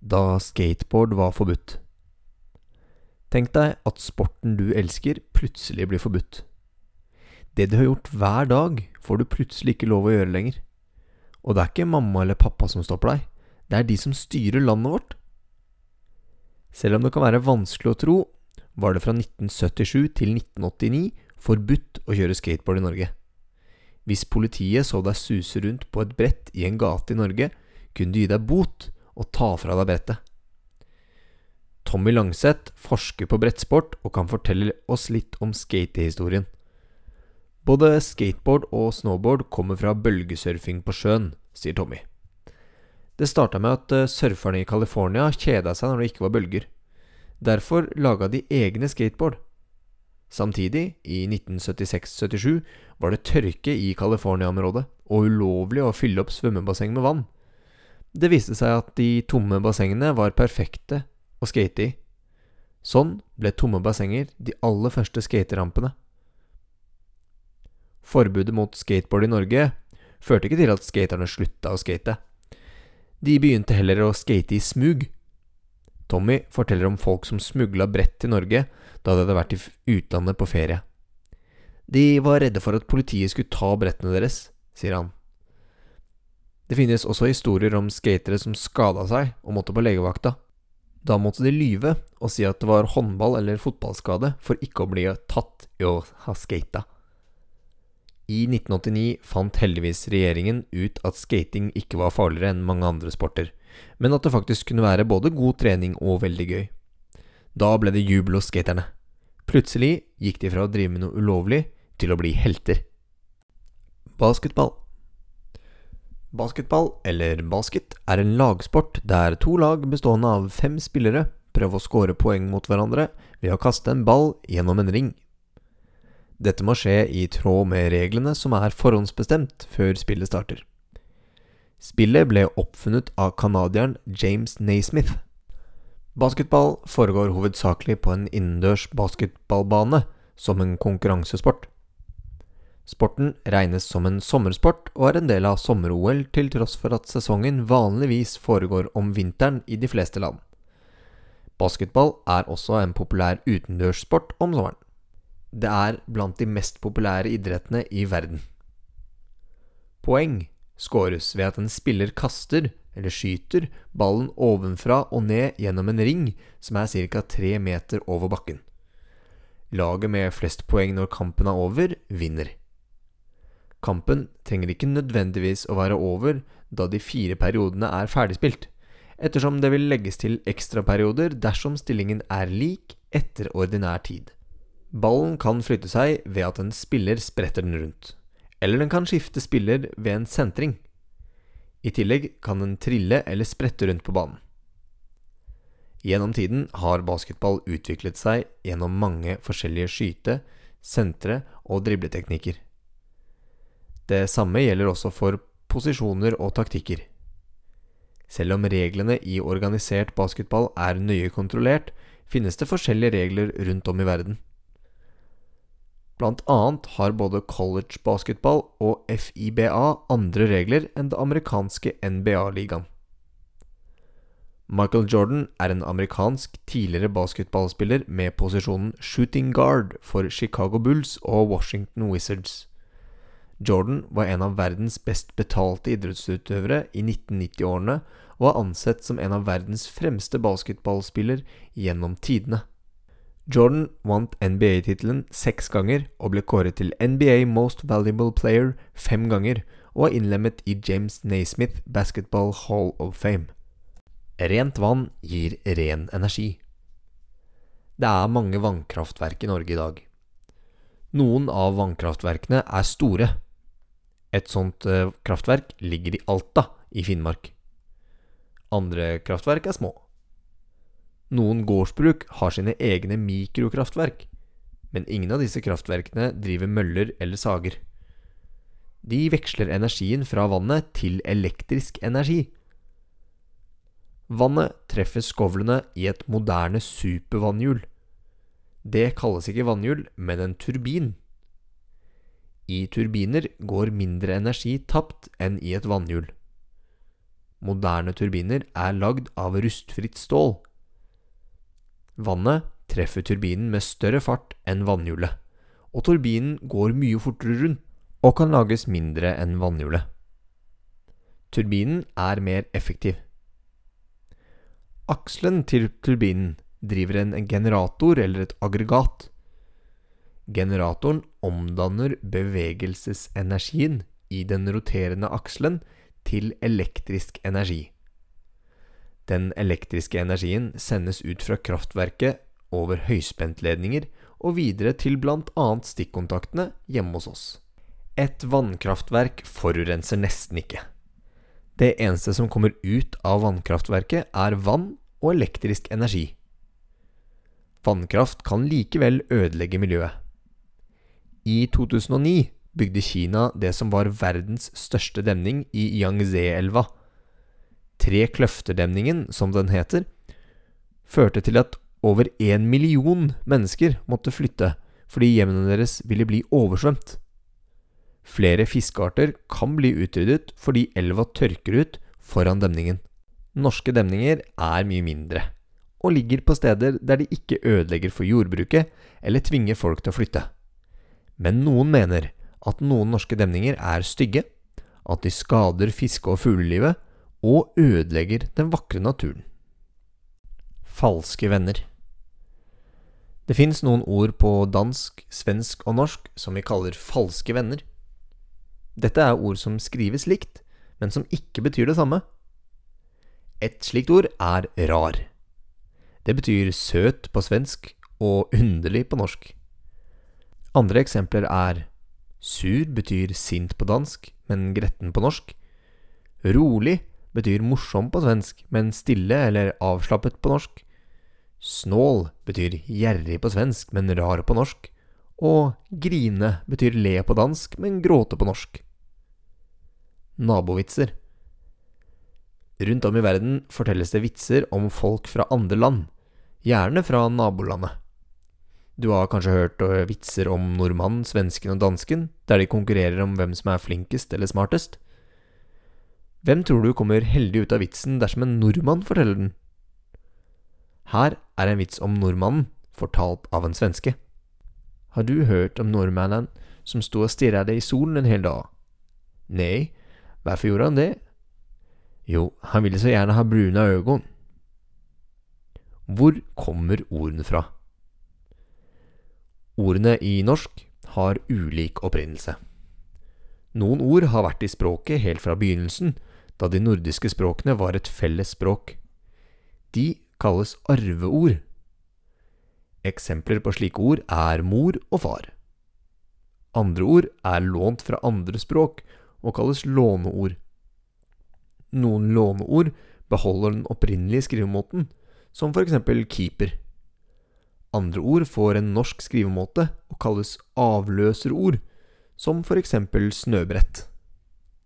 da skateboard var forbudt. Tenk deg at sporten du elsker, plutselig blir forbudt. Det du har gjort hver dag, får du plutselig ikke lov å gjøre lenger. Og det er ikke mamma eller pappa som stopper deg, det er de som styrer landet vårt. Selv om det kan være vanskelig å tro, var det fra 1977 til 1989 forbudt å kjøre skateboard i Norge. Hvis politiet så deg suse rundt på et brett i en gate i Norge, kunne de gi deg bot og ta fra deg brettet. Tommy Langseth forsker på brettsport og kan fortelle oss litt om skatehistorien. Både skateboard og snowboard kommer fra bølgesurfing på sjøen, sier Tommy. Det starta med at eh, surferne i California kjeda seg når det ikke var bølger. Derfor laga de egne skateboard. Samtidig, i 1976-77, var det tørke i California-området, og ulovlig å fylle opp svømmebasseng med vann. Det viste seg at de tomme bassengene var perfekte å skate i. Sånn ble tomme bassenger de aller første skaterampene. Forbudet mot skateboard i Norge førte ikke til at skaterne slutta å skate. De begynte heller å skate i smug. Tommy forteller om folk som smugla brett til Norge da de hadde vært i utlandet på ferie. De var redde for at politiet skulle ta brettene deres, sier han. Det finnes også historier om skatere som skada seg og måtte på legevakta. Da måtte de lyve og si at det var håndball- eller fotballskade for ikke å bli tatt i å ha skata. I 1989 fant heldigvis regjeringen ut at skating ikke var farligere enn mange andre sporter, men at det faktisk kunne være både god trening og veldig gøy. Da ble det jubel hos skaterne. Plutselig gikk de fra å drive med noe ulovlig til å bli helter. Basketball Basketball, eller basket, er en lagsport der to lag bestående av fem spillere prøver å score poeng mot hverandre ved å kaste en ball gjennom en ring. Dette må skje i tråd med reglene som er forhåndsbestemt før spillet starter. Spillet ble oppfunnet av canadieren James Naismith. Basketball foregår hovedsakelig på en innendørs basketballbane som en konkurransesport. Sporten regnes som en sommersport og er en del av sommer-OL til tross for at sesongen vanligvis foregår om vinteren i de fleste land. Basketball er også en populær utendørssport om sommeren. Det er blant de mest populære idrettene i verden. Poeng skåres ved at en spiller kaster, eller skyter, ballen ovenfra og ned gjennom en ring som er ca. tre meter over bakken. Laget med flest poeng når kampen er over, vinner. Kampen trenger ikke nødvendigvis å være over da de fire periodene er ferdigspilt, ettersom det vil legges til ekstraperioder dersom stillingen er lik etter ordinær tid. Ballen kan flytte seg ved at en spiller spretter den rundt, eller den kan skifte spiller ved en sentring. I tillegg kan den trille eller sprette rundt på banen. Gjennom tiden har basketball utviklet seg gjennom mange forskjellige skyte-, sentre- og dribleteknikker. Det samme gjelder også for posisjoner og taktikker. Selv om reglene i organisert basketball er nøye kontrollert, finnes det forskjellige regler rundt om i verden. Blant annet har både college basketball og FIBA andre regler enn det amerikanske NBA-ligaen. Michael Jordan er en amerikansk tidligere basketballspiller med posisjonen shooting guard for Chicago Bulls og Washington Wizards. Jordan var en av verdens best betalte idrettsutøvere i 1990-årene og er ansett som en av verdens fremste basketballspiller gjennom tidene. Jordan vant NBA-tittelen seks ganger og ble kåret til NBA Most Valuable Player fem ganger, og er innlemmet i James Naismith Basketball Hall of Fame. Rent vann gir ren energi. Det er mange vannkraftverk i Norge i dag. Noen av vannkraftverkene er store. Et sånt eh, kraftverk ligger i Alta i Finnmark. Andre kraftverk er små. Noen gårdsbruk har sine egne mikrokraftverk, men ingen av disse kraftverkene driver møller eller sager. De veksler energien fra vannet til elektrisk energi. Vannet treffer skovlene i et moderne supervannhjul. Det kalles ikke vannhjul, men en turbin. I turbiner går mindre energi tapt enn i et vannhjul. moderne turbiner er lagd av rustfritt stål. Vannet treffer turbinen med større fart enn vannhjulet, og turbinen går mye fortere rundt og kan lages mindre enn vannhjulet. Turbinen er mer effektiv. Akselen til turbinen driver en generator eller et aggregat. Generatoren omdanner bevegelsesenergien i den roterende akselen til elektrisk energi. Den elektriske energien sendes ut fra kraftverket over høyspentledninger og videre til bl.a. stikkontaktene hjemme hos oss. Et vannkraftverk forurenser nesten ikke. Det eneste som kommer ut av vannkraftverket, er vann og elektrisk energi. Vannkraft kan likevel ødelegge miljøet. I 2009 bygde Kina det som var verdens største demning i Yangtze-elva. Tre kløfterdemningen, som den heter, førte til at over én million mennesker måtte flytte fordi hjemmene deres ville bli oversvømt. Flere fiskearter kan bli utryddet fordi elva tørker ut foran demningen. Norske demninger er mye mindre, og ligger på steder der de ikke ødelegger for jordbruket eller tvinger folk til å flytte. Men noen mener at noen norske demninger er stygge, at de skader fiske- og fuglelivet, og ødelegger den vakre naturen. Falske venner. Det fins noen ord på dansk, svensk og norsk som vi kaller falske venner. Dette er ord som skrives likt, men som ikke betyr det samme. Et slikt ord er rar. Det betyr søt på svensk og underlig på norsk. Andre eksempler er sur betyr sint på dansk, men gretten på norsk. Rolig betyr morsom på svensk, men stille eller avslappet på norsk. Snål betyr gjerrig på svensk, men rar på norsk. Og grine betyr le på dansk, men gråte på norsk. Nabovitser. Rundt om i verden fortelles det vitser om folk fra andre land, gjerne fra nabolandet. Du har kanskje hørt øh, vitser om nordmannen, svensken og dansken, der de konkurrerer om hvem som er flinkest eller smartest. Hvem tror du kommer heldig ut av vitsen dersom en nordmann forteller den? Her er en vits om nordmannen, fortalt av en svenske. Har du hørt om nordmannen som sto og stirret i solen en hel dag? Nei, hvorfor gjorde han det? Jo, han ville så gjerne ha brune øyne. Hvor kommer ordene fra? Ordene i norsk har ulik opprinnelse. Noen ord har vært i språket helt fra begynnelsen, da de nordiske språkene var et felles språk. De kalles arveord. Eksempler på slike ord er mor og far. Andre ord er lånt fra andre språk og kalles låneord. Noen låneord beholder den opprinnelige skrivemåten, som for eksempel keeper. Andre ord får en norsk skrivemåte og kalles avløserord, som for eksempel snøbrett.